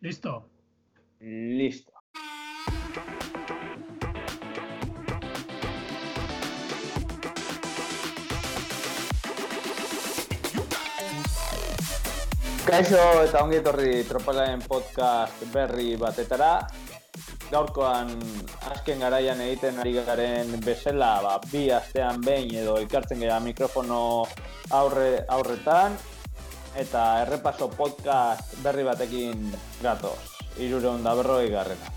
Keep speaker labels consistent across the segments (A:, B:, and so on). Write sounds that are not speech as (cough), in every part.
A: Listo.
B: Listo. Kaixo eta ongi etorri tropelaren podcast berri batetara. Gaurkoan azken garaian egiten ari garen bezala, ba, bi astean behin edo ikartzen gara mikrofono aurre, aurretan eta errepaso podcast berri batekin gatoz. Irure onda berroi garrena.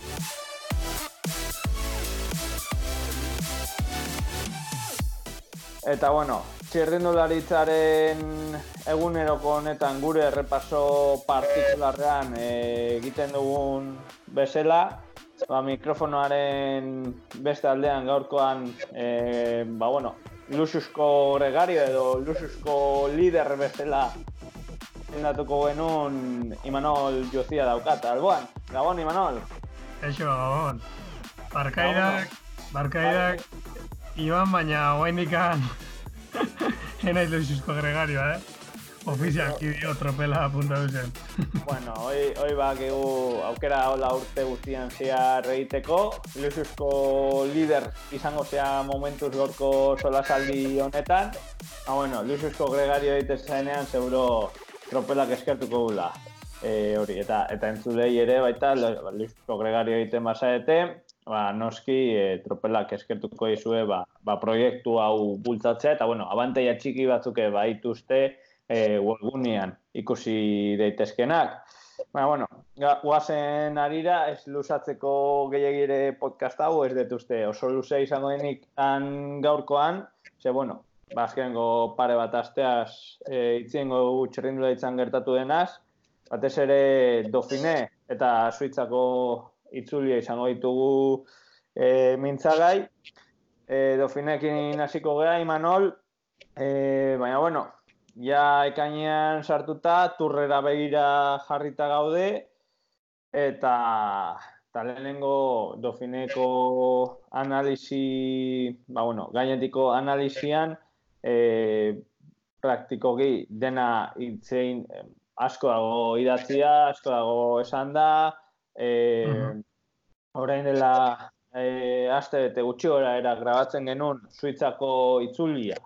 B: Eta bueno, txerdindularitzaren eguneroko honetan gure errepaso partikularrean e, egiten dugun bezala, ba, mikrofonoaren beste aldean gaurkoan, e, ba bueno, lususko gregario edo lususko lider bezala indatuko genuen Imanol Jozia daukat, alboan. Gabon, Imanol.
A: Eixo, Gabon. Barkaidak, barkaidak, Iban baina guainikan (laughs) enaiz luxuzko gregarioa, eh? Ofizialki dio tropela apunta duzen. (laughs)
B: bueno, hoy, hoy ba, gegu aukera hola urte guztian zea egiteko. Luxuzko lider izango zea momentuz gorko solasaldi honetan. Ah, bueno, luxuzko gregario egite zaenean, seguro tropelak eskertuko gula. E, hori, eta eta entzulei ere baita, luxuzko gregario egiten basaete, ba, noski e, tropelak eskertuko izue ba, ba, proiektu hau bultzatzea, eta bueno, abanteia txiki batzuke baituzte e, webgunean ikusi daitezkenak. Baina, bueno, guazen arira, ez luzatzeko gehiagire podcast hau, ez detuzte oso luze izango denik gaurkoan, ze, bueno, bazkengo pare bat asteaz e, itziengo txerrindula itzan gertatu denaz, batez ere dofine eta suitzako itzulia izango ditugu e, mintzagai. E, dofinekin hasiko geha, Imanol, e, baina bueno, ja ekainean sartuta, turrera begira jarrita gaude, eta eta lehenengo dofineko analisi, ba bueno, gainetiko analisian, e, praktikoki dena itzein asko dago idatzia, asko dago esan da, e, mm orain dela e, aste bete gutxi gora era grabatzen genuen Suitzako itzulia,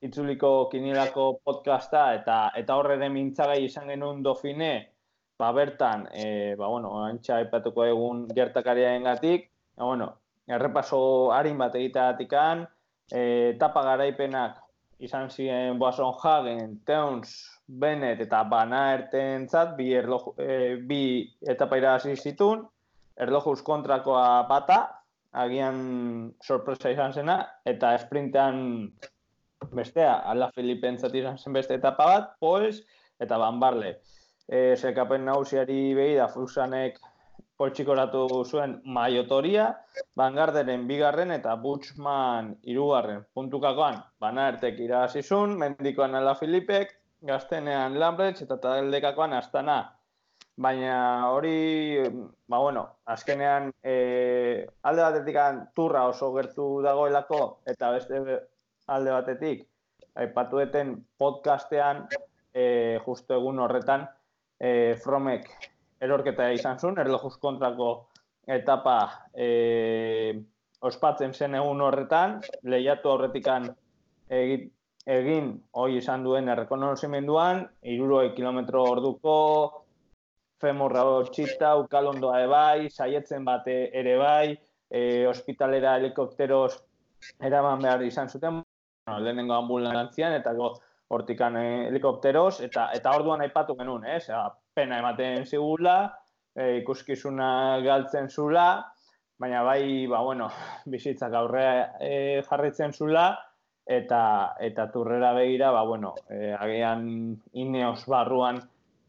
B: itzuliko kinilako podcasta eta eta horre ere mintzagai izan genuen dofine, ba bertan, e, ba bueno, antxa epatuko egun gertakariaren gatik, ba, bueno, errepaso harin bat egiteatikan, e, etapa garaipenak izan ziren Boason Hagen, Teuns, Bennett eta Bana ertentzat, bi, erlo, e, bi etapa irazi zitun, erlojuz kontrakoa bata, agian sorpresa izan zena, eta esprintean bestea, ala Filipen izan zen beste etapa bat, Pols eta Van Barle. E, Zekapen nagusiari behi da Fusanek poltsikoratu zuen maiotoria, Bangarderen bigarren eta Butchman irugarren puntukakoan banaertek irabazizun, mendikoan ala Filipek, gaztenean Lambretz eta taldekakoan astana. Baina hori, ba bueno, azkenean e, alde batetik turra oso gertu dagoelako eta beste alde batetik aipatu deten podcastean e, justo egun horretan e, Fromek erorketa izan zuen, erlojuz kontrako etapa e, ospatzen zen egun horretan, lehiatu horretikan egin, egin hoi izan duen errekonozimenduan, iruroi kilometro orduko, femorra txita, ukalondoa ebai, saietzen bate ere bai, e, hospitalera helikopteros eraman behar izan zuten, bueno, lehenengo ambulantzian, eta go, hortikan e, helikopteros, eta eta orduan aipatu genuen, eh? Pena ematen zigula, e, ikuskizuna galtzen zula, baina bai, ba, bueno, (laughs) bizitzak aurrea e, jarritzen zula, eta eta turrera begira, ba, bueno, e, agian ineos barruan,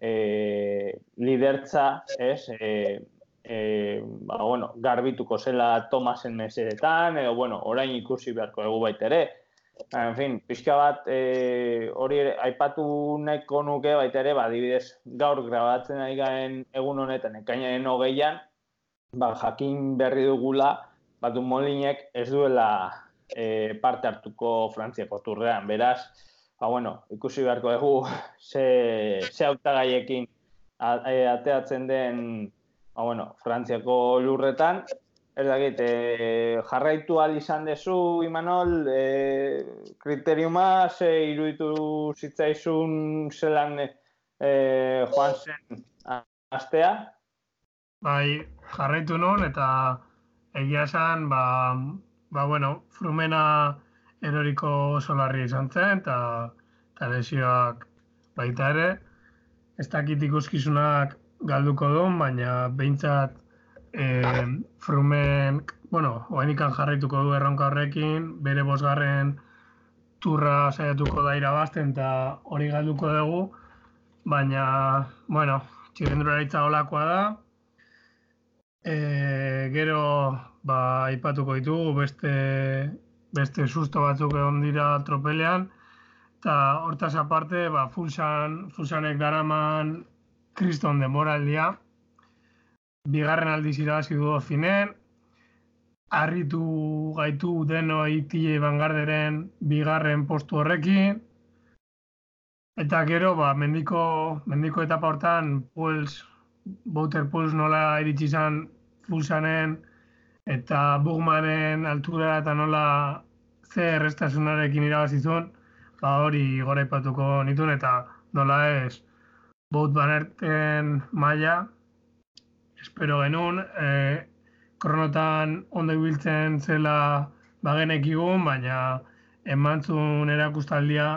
B: e, lidertza, ez, e, e, ba, bueno, garbituko zela Tomasen mesedetan, edo, bueno, orain ikusi beharko egu baita ere. En fin, pixka bat, e, hori aipatu nahiko nuke baita ere, ba, dibidez, gaur grabatzen ari garen egun honetan, ekainaren hogeian, ba, jakin berri dugula, batu molinek ez duela e, parte hartuko Frantziako turrean, beraz, ba, bueno, ikusi beharko dugu (laughs) ze, ze autagaiekin ateatzen den, ba, bueno, Frantziako lurretan, ez dakit, e, jarraitu al izan dezu, Imanol, e, kriteriuma, ze iruditu zitzaizun zelan e, joan zen astea?
A: Bai, jarraitu non, eta egia esan, ba, ba bueno, frumena eroriko solarri izan zen, eta, eta lesioak baita ere, ez dakit ikuskizunak galduko duen, baina behintzat e, frumen, bueno, oainikan jarraituko du erronka horrekin, bere bosgarren turra saiatuko da irabazten eta hori galduko dugu, baina, bueno, txirrendura hitza olakoa da, e, gero, ba, aipatuko ditugu, beste, beste susto batzuk egon dira tropelean, Eta hortaz aparte, ba, fulsan, fulsanek daraman kriston demoraldia. Bigarren aldiz irabazi du finen. Arritu gaitu denoi tile bangarderen bigarren postu horrekin. Eta gero, ba, mendiko, mendiko etapa hortan, Puls, Bouter Puls nola iritsi izan fulsanen eta Bugmanen altura eta nola zer errestasunarekin irabazizun ba hori gora ipatuko nituen eta nola ez bot banerten maila espero genuen e, kronotan ondo ibiltzen zela bagenek igun, baina emantzun erakustaldia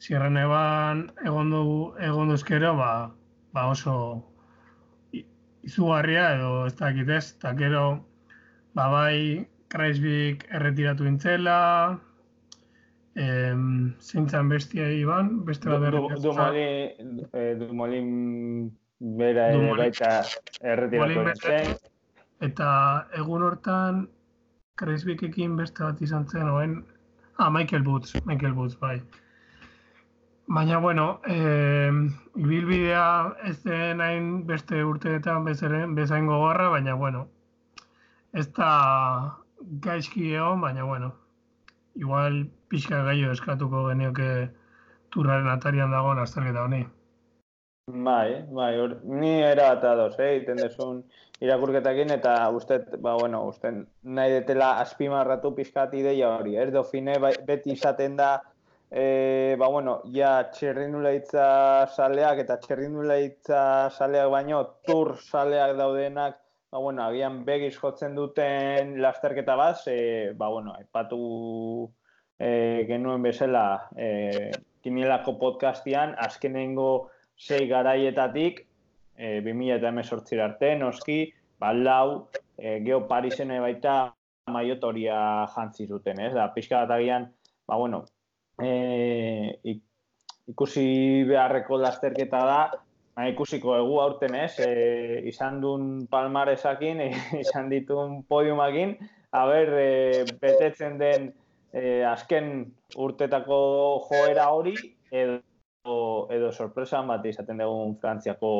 A: zierren eban egon duzkero ba, ba oso izugarria edo ez dakit ez, eta gero ba bai Kreisbik erretiratu intzela, Em, zintzen bestia iban, beste bat
B: berri. Du, eh, bera ere baita erretiratu zen.
A: Eta egun hortan, Kreisbikekin beste bat izan zen, oen, ah, Michael Boots, Michael Boots, bai. Baina, bueno, eh, ibilbidea ez den hain beste urteetan bezaren, bezain gogorra, baina, bueno, ez da gaizki egon, baina, bueno, igual pixka gaio eskatuko genioke turraren atarian dagoen azterketa honi.
B: Bai, bai, or, ni era eta dos, eh, iten desun irakurketakin, eta uste, ba, bueno, uste, nahi detela azpimarratu pixkat ideia hori, ez dofine bai, beti izaten da, e, ba, bueno, ja txerrindulaitza saleak eta txerrindulaitza saleak baino, tur saleak daudenak, ba, bueno, agian begiz jotzen duten lasterketa bat, e, ba, bueno, epatu e, genuen bezala e, kinielako podcastian, azkenengo sei garaietatik, e, 2000 eta emezortzir arte, noski, balau, e, geho Parisen baita maiotoria jantzi zuten, ez? Da, pixka bat agian, ba, bueno, e, ikusi beharreko lasterketa da, ba, ikusiko egu aurten, ez? E, izan duen palmaresakin, e, (laughs) izan ditun podiumakin, haber, e, betetzen den e, azken urtetako joera hori edo edo sorpresa bat izaten dugu Frantziako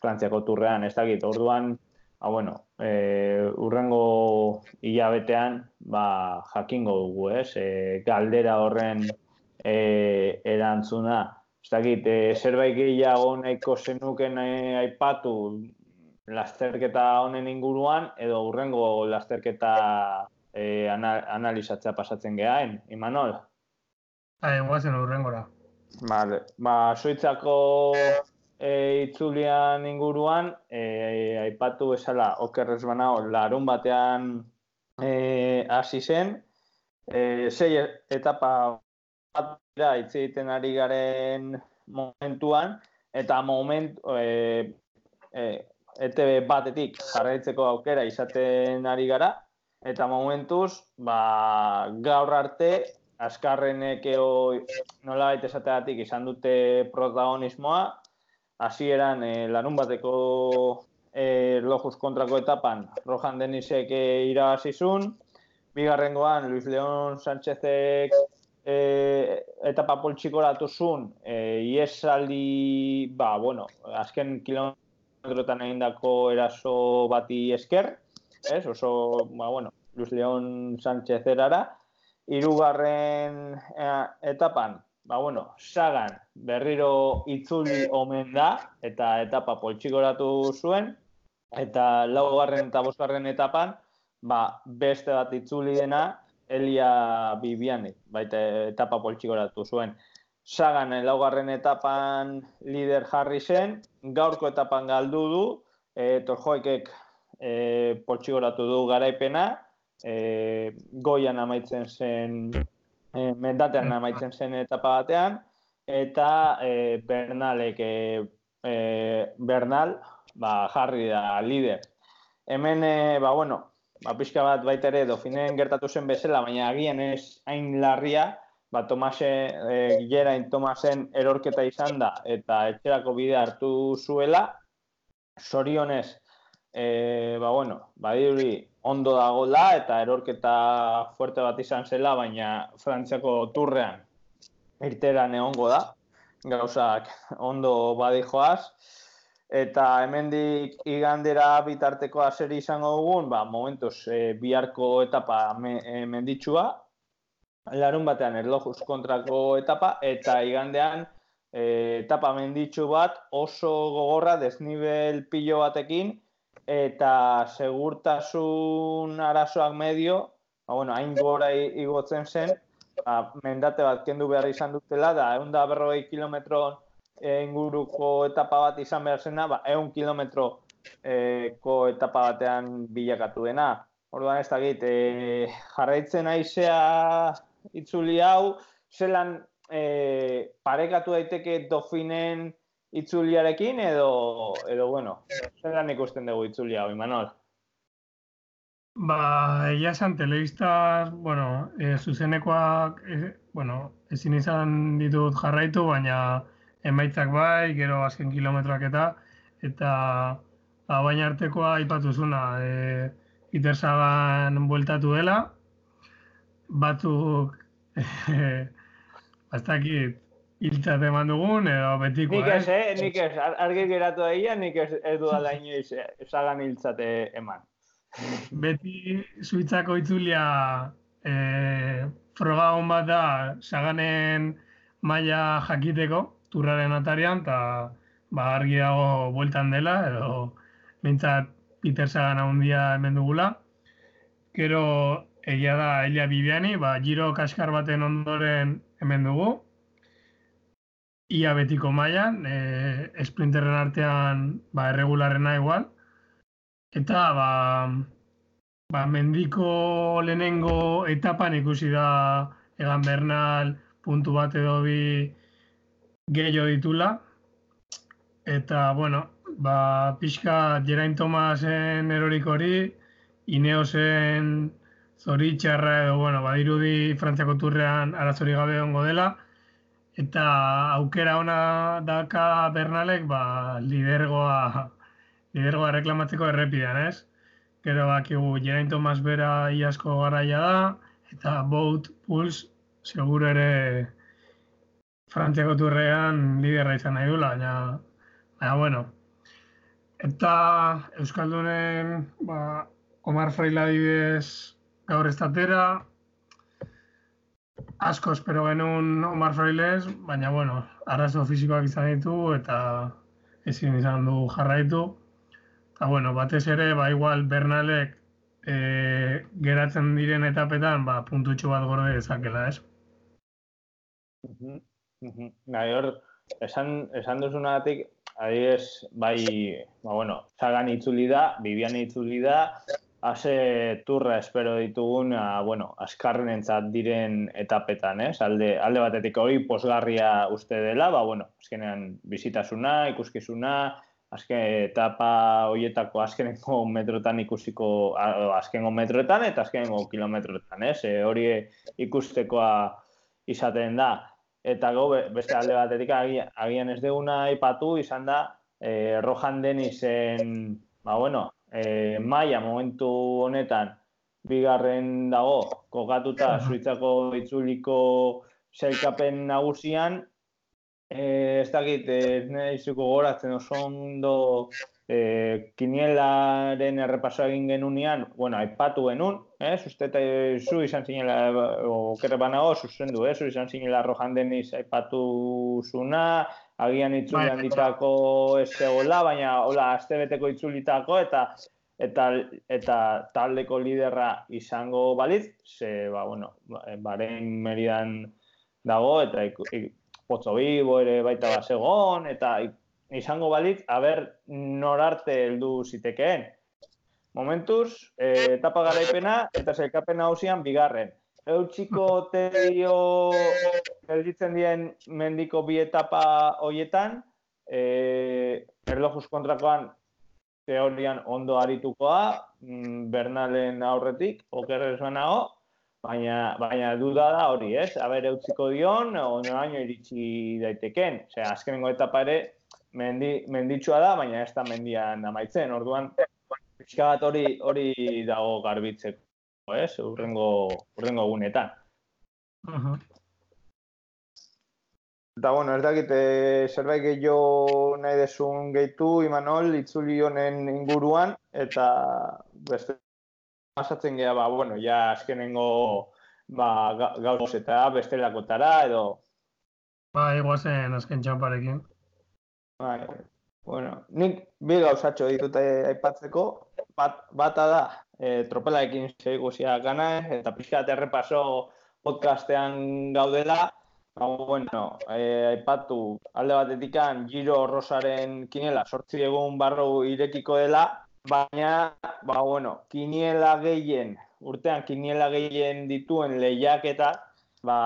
B: Frantziako turrean, ez dakit. Orduan, ba bueno, e, urrengo hilabetean, ba jakingo dugu, ez? E, galdera horren e, erantzuna. Ez dakit, e, zerbait gehiago nahiko zenuken e, aipatu lasterketa honen inguruan edo urrengo lasterketa e, analizatzea pasatzen gehaen, Imanol?
A: Hai, guazen urrengora.
B: Vale. Ba, suitzako e, itzulian inguruan, e, aipatu esala okerrez banao, larun batean e, hasi zen, e, sei etapa bat dira egiten ari garen momentuan, eta moment, e, e, ETV batetik jarraitzeko aukera izaten ari gara, Eta momentuz, ba, gaur arte, askarrenek eo nola baita esateatik izan dute protagonismoa, hasieran e, larun bateko e, lojuz kontrako etapan Rojan Denisek e, irabazizun, bigarrengoan Luis León Sánchezek e, etapa poltsikoratu zun, e, iesaldi, ba, bueno, azken kilometrotan egindako eraso bati esker, ez? Oso, ba, bueno, Luis León Sánchez erara. Irugarren eh, etapan, ba, bueno, sagan, berriro itzuli omen da, eta etapa poltsigoratu zuen, eta laugarren eta bosgarren etapan, ba, beste bat itzuli dena, Elia Bibiani, baita etapa poltsigoratu zuen. Sagan laugarren etapan lider jarri zen, gaurko etapan galdu du, e, torjoikek e, poltsigoratu du garaipena, e, goian amaitzen zen, e, mendatean amaitzen zen etapa batean, eta e, Bernalek, e, e, Bernal, ba, jarri da lider. Hemen, e, ba, bueno, ba, pixka bat baita ere, dofinen gertatu zen bezala, baina agian ez hain larria, ba, Tomase, e, Gerain Tomasen erorketa izan da, eta etxerako bide hartu zuela, sorionez, e, ba, bueno, ba, ondo dagoela, eta erorketa fuerte bat izan zela, baina Frantziako turrean irtera neongo da, gauzak ondo badi joaz, eta hemendik igandera bitarteko azeri izango dugun, ba, momentuz, e, biharko etapa me, e, menditsua, larun batean erlojuz kontrako etapa, eta igandean e, etapa menditsu bat oso gogorra desnibel pilo batekin, eta segurtasun arazoak medio, ba, bueno, hain gora igotzen zen, ba, mendate bat kendu behar izan dutela, da egun da berroi kilometro e, inguruko etapa bat izan behar zena, ba, egun kilometro e, ko etapa batean bilakatu dena. Orduan ez da git, e, jarraitzen aizea itzuli hau, zelan e, parekatu daiteke dofinen itzuliarekin edo, edo bueno, zelan ikusten dugu itzuli hau, Imanol?
A: Ba, egia esan, telebista, bueno, e, zuzenekoak, e, bueno, ezin izan ditut jarraitu, baina emaitzak bai, gero azken kilometroak eta, eta ba, baina artekoa ipatuzuna, e, iterzagan bueltatu dela, batzuk (laughs) bastakit hiltzat eman dugun, edo betiko,
B: nik ez, eh? Nik ez, argi geratu daia, nik ez, ez du ala (laughs) inoiz esagan hiltzate eman. (laughs)
A: Beti suitzako itzulia e, froga hon bat da saganen maila jakiteko, turraren atarian, eta ba, argi dago bueltan dela, edo bintzat Peter Sagan handia hemen dugula. Gero egia da Elia Bibiani, ba, giro kaskar baten ondoren hemen dugu. Ia betiko mailan, e, sprinterren artean ba, erregularrena igual. Eta ba, ba, mendiko lehenengo etapan ikusi da Egan Bernal puntu bat edo bi gehiago ditula. Eta, bueno, ba, pixka Geraint Tomasen erorik hori, Ineosen zoritxarra edo, bueno, badirudi Frantziako turrean arazori gabe ongo dela, eta aukera ona daka Bernalek, ba, lidergoa, lidergoa reklamatzeko errepidean, ez? Gero bakigu Gerain Tomas bera iasko garaia da, eta Boat Puls seguro ere Frantziako turrean liderra izan nahi dula, baina, baina, bueno. Eta Euskaldunen, ba, Omar Freila dibez, gaur estatera, asko espero genuen Omar Frailes, baina, bueno, arrazo fizikoak izan ditu eta ezin izan du jarraitu. Eta, bueno, batez ere, ba, igual Bernalek e, geratzen diren etapetan, ba, puntutxo bat gorde ezakela, ez?
B: Gai, hor, esan, esan duzunagatik, adiez, bai, ba, bueno, zagan itzuli da, Bibian itzuli da, Ase turra espero ditugun, a, ah, bueno, askarrenentzat diren etapetan, ez? Alde, alde batetik hori posgarria uste dela, ba, bueno, azkenean bizitasuna, ikuskizuna, azken etapa horietako azkenengo (laughs) metrotan ikusiko, azkenengo metroetan eta azkenengo kilometroetan, ez? E, hori ikustekoa izaten da. Eta go, beste alde batetik agian ez deguna ipatu izan da, e, Rohan Denisen, ba, bueno, e, maia momentu honetan bigarren dago kokatuta suitzako itzuliko zelkapen nagusian e, ez dakit ez nahi zuko goratzen oso ondo e, kinielaren errepasoa egin genunean, bueno, aipatu genuen, eh, uste eta zu izan zinela, okerre banago, zuzendu, eh, zu izan zinela Rojan Deniz aipatu zuna, agian itzulian bai, ditako ez zegoela, baina hola, azte beteko itzulitako, eta eta eta taldeko liderra izango balitz, ze, ba, bueno, baren meridan dago, eta ik, ik, potzo bibo ere baita basegon, eta izango balitz, haber norarte heldu zitekeen. Momentuz, e, etapa garaipena eta zelkapena hausian bigarren. Eutxiko teio gelditzen dien mendiko bi etapa hoietan, e, erlojuz kontrakoan teorian ondo aritukoa, mm, Bernalen aurretik, okerrez banago, baina, baina duda da hori, ez? Aber, eutziko dion, onoraino iritsi daiteken. Osea, azkenengo etapa ere, mendi, menditsua da, baina ez da mendian amaitzen. Orduan, pixka bat hori hori dago garbitzeko, ez? Urrengo, urrengo gunetan. Uh -huh. Eta, bueno, ez dakit, e, zerbait gehiago nahi desun gehitu, Imanol, itzuli honen inguruan, eta beste pasatzen geha, ba, bueno, ja azkenengo ba, gauz eta bestelakotara, edo...
A: Ba, iguazen azken txamparekin.
B: Bai. Bueno, nik bi gauzatxo ditut aipatzeko, bat, bata da, e, tropelaekin zeigusia gana, eta pixka errepaso podcastean gaudela, ba, bueno, e, aipatu alde batetikan Giro Rosaren kinela sortzi egun barro irekiko dela, baina, ba, bueno, kiniela gehien, urtean kiniela gehien dituen lehiaketa, ba,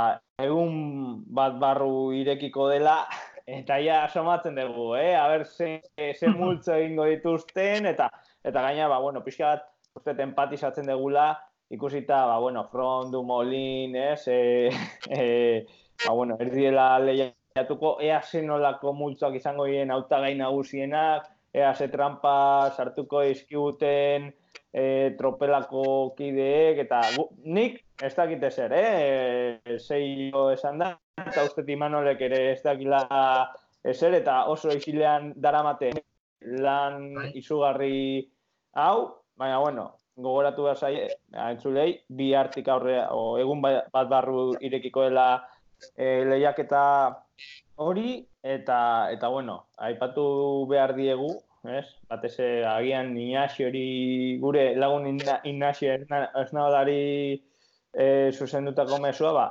B: egun bat barru irekiko dela, (laughs) eta ja asomatzen dugu, eh? A ber, ze, ze (laughs) multzo egingo dituzten, eta eta gaina, ba, bueno, pixka bat, uste empatizatzen dugula, ikusita, ba, bueno, Front, du Molin, ez? E, (laughs) e, ba, bueno, erdiela lehiatuko, ea zenolako multzoak izango dien autagai nagusienak, ea ze trampa sartuko izkibuten, e, tropelako kideek, eta gu, nik ez dakit ezer, eh? E, zei esan da, eta uste Imanolek ere ez dakila ezer, eta oso isilean daramate lan bai. izugarri hau, baina bueno, gogoratu da zai, entzulei, bi hartik aurre, o egun bat barru irekiko dela e, lehiaketa hori, eta, eta bueno, aipatu behar diegu, ez? Batez agian Inasi hori gure lagun Inasi ez naholari e, zuzendutako mesua, ba,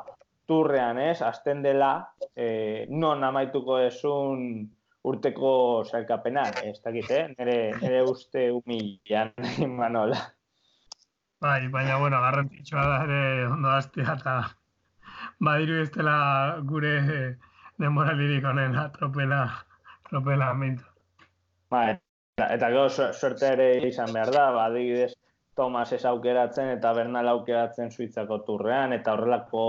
B: turrean, ez, azten dela, e, non amaituko esun urteko zailkapena, ez dakit, eh? nire, nire uste humilan, (laughs) Manola.
A: Bai, baina, bueno, garrantzitsua da ere ondo aztea, eta badiru ez dela gure demoralirik honen tropela, tropela mintu.
B: Bai, eta, eta gero suerte ere izan behar da, ba, Tomas ez aukeratzen eta Bernal aukeratzen suitzako turrean, eta horrelako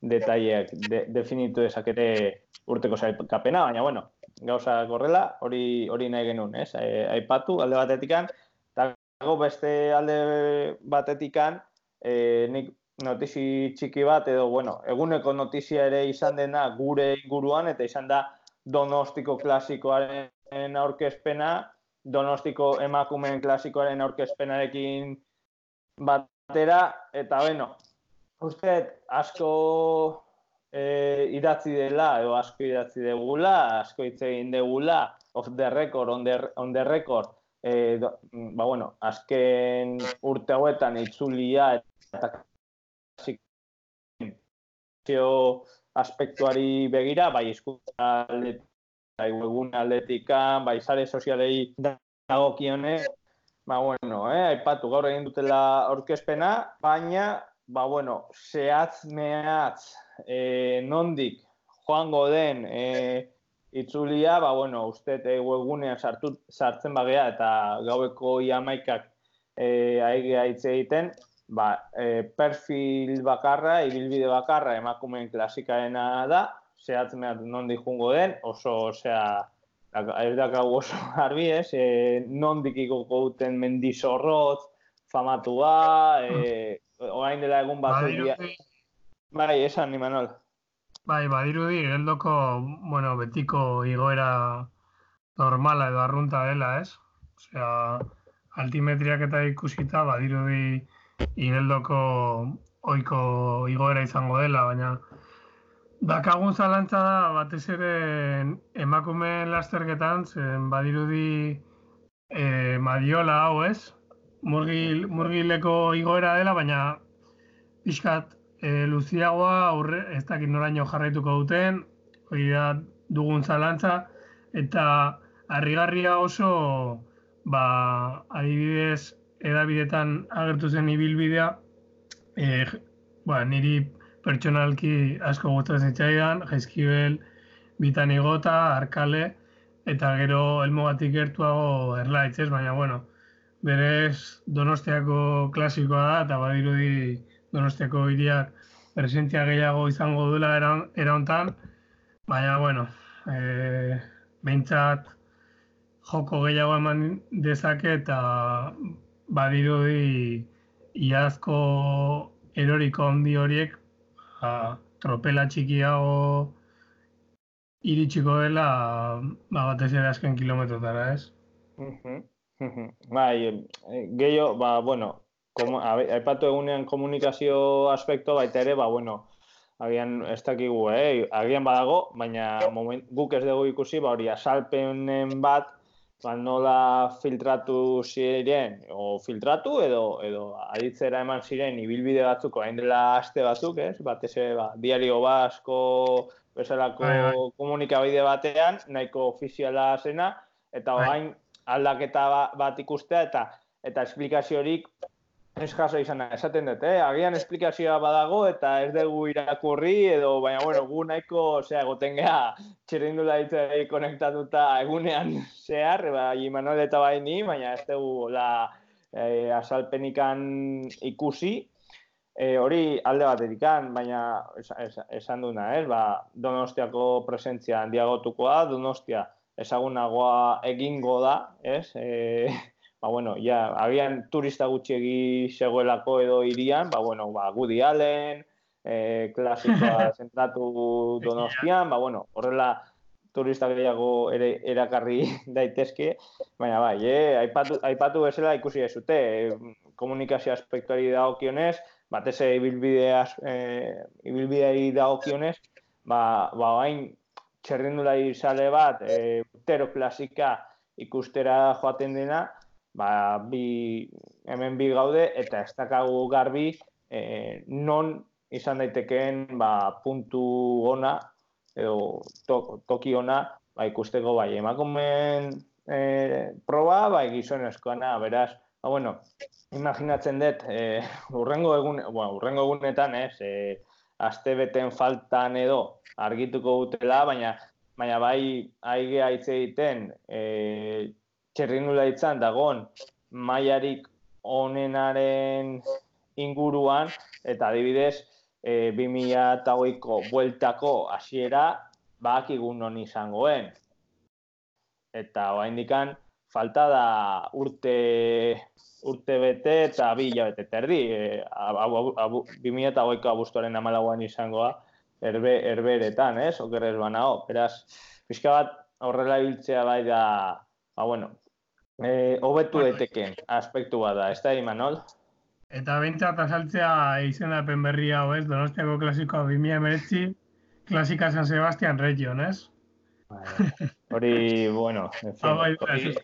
B: detaileak de, definitu ere urteko zailkapena, baina, bueno, gauza korrela, hori hori nahi genuen, ez? Aipatu, alde batetikan, eta beste alde batetikan, e, nik notizi txiki bat, edo, bueno, eguneko notizia ere izan dena gure inguruan, eta izan da donostiko klasikoaren aurkezpena, donostiko emakumeen klasikoaren aurkezpenarekin batera, eta beno, uste, asko e, idatzi dela, edo asko idatzi degula, asko hitz egin degula, off the record, on the, on the record, e, ba bueno, azken urte hauetan itzulia eta aspektuari begira, bai izkuntza aldetik, bai webun aldetikan, bai sare sozialei dagokionez, Ba, bueno, eh, aipatu gaur egin dutela aurkezpena, baina, ba, bueno, zehatz mehatz e, nondik joango den e, itzulia, ba, bueno, uste e, webunean sartu, sartzen bagea eta gaueko iamaikak e, aigea hitz egiten, ba, e, perfil bakarra, ibilbide bakarra emakumeen klasikaena da, zehatz mehatz nondik joango den, oso, osea, ez da gau oso (laughs) harbi, ez? E, non dikiko gauten mendizorrot, famatua, e, orain dela egun bat Bai, esan, ni manol.
A: Bai, badirudi, geldoko, bueno, betiko igoera normala edo arrunta dela, ez? Osea, altimetriak eta ikusita, badirudi igeldoko oiko igoera izango dela, baina dakagun zalantza da, batez ere emakumeen lasterketan, zen badirudi e, madiola hau ez, murgil, murgileko igoera dela, baina pixkat e, luziagoa aurre, ez dakit noraino jarraituko duten, hori da dugun zalantza, eta harrigarria oso ba, adibidez edabidetan agertu zen ibilbidea, e, ba, niri pertsonalki asko gustatzen zitzaidan, jaizkibel, bitan igota, arkale, eta gero elmogatik gertuago erlaitz ez, baina bueno, berez donostiako klasikoa da, eta badirudi donostiako hiriak presentzia gehiago izango duela erauntan, baina bueno, e, behintzat joko gehiago eman dezake eta badirudi iazko eroriko handi horiek ba, tropela txikiago iritsiko dela ba, batez ere azken kilometrotara, ez?
B: bai, eh, gehiago, ba, bueno, aipatu egunean komunikazio aspekto baita ere, ba, bueno, agian ez dakigu, eh? agian badago, baina moment, guk ez dugu ikusi, ba, hori asalpenen bat, ba, nola filtratu ziren, o filtratu edo edo aditzera eman ziren ibilbide batzuk, hain dela aste batzuk, ez? Batez ere, ba, diario basko bezalako bai, bai. komunikabide batean, nahiko ofiziala zena, eta bai. orain aldaketa ba, bat ikustea, eta eta esplikaziorik Ez jaso izan, esaten dut, eh? agian esplikazioa badago eta ez dugu irakurri edo, baina, bueno, gu nahiko, ozera, goten geha, txerrindula ditzei konektatuta egunean zehar, ba, Imanol eta bai ni, baina ez dugu la eh, asalpenikan ikusi, eh, hori alde bat edikan, baina esan duna, eh? ba, donostiako presentzia handiagotukoa, donostia ezagunagoa egingo da, ez? Eh, ba, bueno, ja, agian turista gutxiegi zegoelako edo irian, ba, bueno, ba, Woody Allen, eh, klasikoa (laughs) zentratu donostian, ba, bueno, horrela turista gehiago ere erakarri (laughs) daitezke, baina bai, eh, aipatu, aipatu bezala ikusi ezute, eh, komunikazio aspektuari dagokionez, batez ibilbideaz, eh, ibilbideari dagokionez, ba, ba, bain, txerrindula izale bat, eh, utero klasika ikustera joaten dena, ba, bi, hemen bi gaude eta ez dakagu garbi e, non izan daitekeen ba, puntu ona edo to, toki ona ba, ikusteko bai emakumen e, proba bai gizonezkoana beraz ba, bueno, imaginatzen dut e, urrengo egun bueno, urrengo egunetan ez e, aste beten faltan edo argituko dutela baina baina bai aigea hitz egiten e, txerrinula itzan dagon maiarik onenaren inguruan, eta adibidez, e, 2008ko bueltako hasiera bak non izangoen. Eta hoa indikan, falta da urte, urte bete eta bi hilabete terdi. E, 2008ko abuztuaren amalagoan izangoa, erbe, erberetan, ez? Okerrez banao. Beraz, pixka bat horrela hiltzea bai da, ba, bueno, eh, hobetu daiteken aspektu bada, ez da, Imanol?
A: Eta bintzat azaltzea izenapen berri hau, ez? Donostiako klasikoa 2000 emeretzi, klasika San Sebastian Region, ez?
B: Bai, hori, (laughs) bueno, en fin,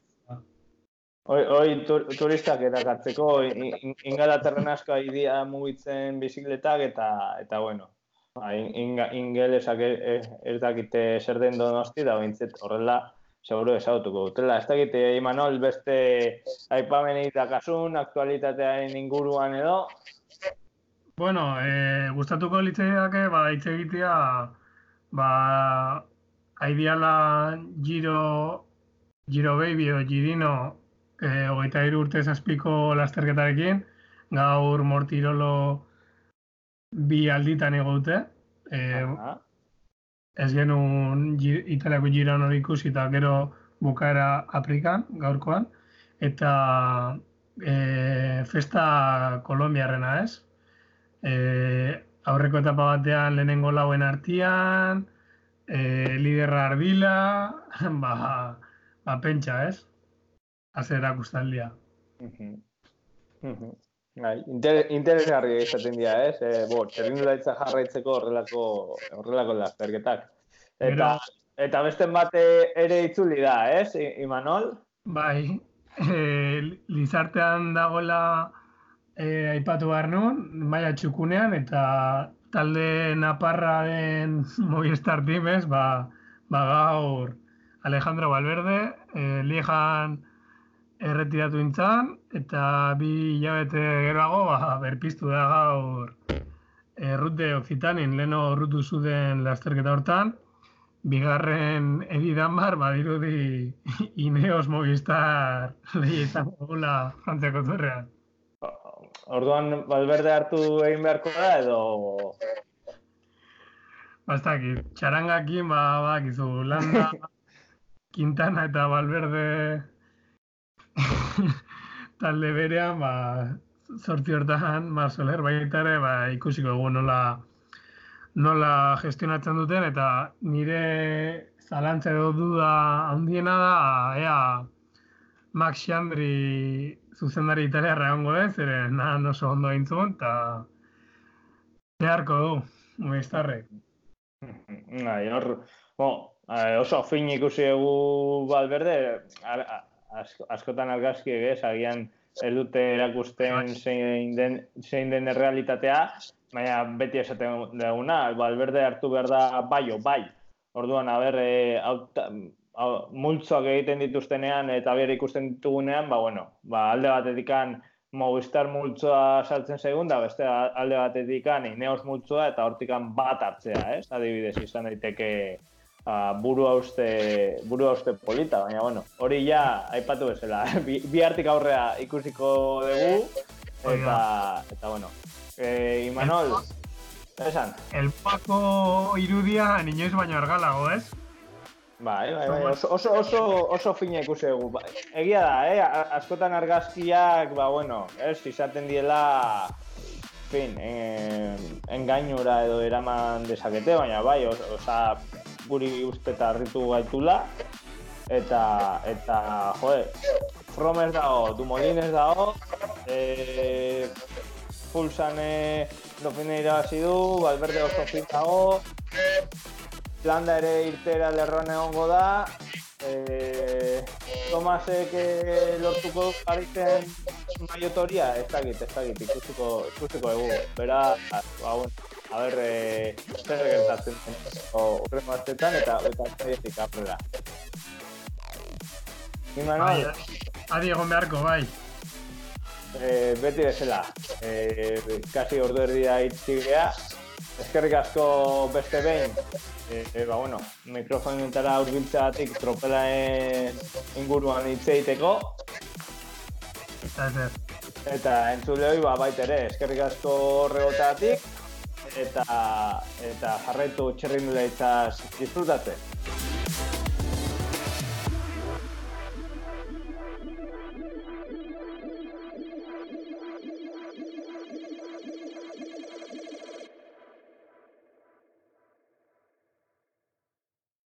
B: hori, hori tur, turistak erakatzeko ingalaterren asko idea mugitzen bizikletak eta, eta bueno, ba, ingelesak ez dakite zer den donosti da, bintzet horrela, seguro esagutuko dutela. Ez dakite, Imanol, beste aipamenei dakasun, aktualitatearen inguruan edo?
A: Bueno, eh, gustatuko litzeiake, ba, hitz egitea, ba, aidiala giro, giro baby o girino, eh, hogeita iru urte zazpiko lasterketarekin, gaur mortirolo bi alditan egote. Eh, ez genuen italiako giran hori ikusi eta gero bukaera aprikan, gaurkoan, eta e, festa kolombiarrena ez. E, aurreko etapa batean lehenengo lauen artian, e, liderra arbila, (laughs) ba, ba pentsa ez. azera kustaldia.
B: Mhm. Mhm. Bai, inter, interesgarri izaten dira, ez? E, bo, txerrindularitza jarraitzeko horrelako horrelako lasterketak. Eta
A: Gero-
B: eta beste bate ere itzuli da, ez? Imanol?
A: Bai, e, Lizartean dagoela e, aipatu behar nun, maia txukunean, eta talde naparra den (laughs) Movistar Team ez, ba, ba gaur Alejandro Valverde, e, Liejan erretiratu intzan, eta bi hilabete geroago ba, berpiztu da gaur e, Rute Occitanin, leno rutu zuden lasterketa hortan, bigarren edidan bar, badirudi (laughs) Ineos Movistar lehi izan gula frantziako zurrean.
B: Orduan Valverde hartu egin beharko da edo?
A: Bastakit, txarangakin, ba, bakizu, Landa, (laughs) Quintana eta Valverde (laughs) talde berean, ba, zortzi hortan, Marsoler baita ere, ba, ikusiko dugu nola, nola gestionatzen duten, eta nire zalantza edo duda handiena da, ea Max Xandri zuzendari italiarra egongo ez, ere nahan oso ondo aintzun, eta beharko du, Movistarrek.
B: Bai, hor, bo, eh, oso fin ikusi ar- a- asko- askotan argazki egez, agian ez dute erakusten zein den, zein den errealitatea, baina beti esaten duguna, Valverde hartu behar da bai o bai. Orduan, haber, e, auta, hau- multzoak egiten dituztenean eta ber ikusten ditugunean, ba, bueno, ba, alde batetikan Movistar multzoa saltzen segun, da beste alde batetikan Ineos multzoa eta hortikan bat hartzea, ez? Adibidez, izan daiteke uh, buru hauste, buru hauste polita, baina bueno, hori ja aipatu bezala, (laughs) bi, bi hartik aurrea ikusiko dugu, eta, eta bueno, e, Imanol, esan,
A: El Paco irudia inoiz baino argalago, ez?
B: Bai, bai, bai, oso, oso, oso, oso fina ikusi dugu. Ba, Egia da, eh? askotan argazkiak, ba, bueno, ez, izaten diela, fin, eh, engainura edo eraman dezakete, baina bai, os, osa, guri uste eta harritu gaitula, eta, eta, joe, Fromes dago, Dumolines dago, Pulsan eh, dofine irabazi du, Valverde oso fin dago, Landa ere irtera lerroan egongo da. E, Tomasek eh, lortuko Parisen maiotoria, ez dakit, ez dakit, ikusiko, ikusiko dugu. Bera, ba, bueno, a ber, e, zer gertatzen den horrengo astetan eta eta zaitik aurrera.
A: Bai,
B: Imanol,
A: adi egon beharko, bai.
B: e, beti bezala, e, kasi ordu erdia itxi gea. Eskerrik asko beste behin, e, e, ba, bueno, mikrofonetara hurbiltzeagatik tropelaen inguruan hitz egiteko, Eta entzuleoi ba, baita ere, eskerrik asko horregotatik, eta, eta jarraitu txerrindulaitzaz disfrutatzen.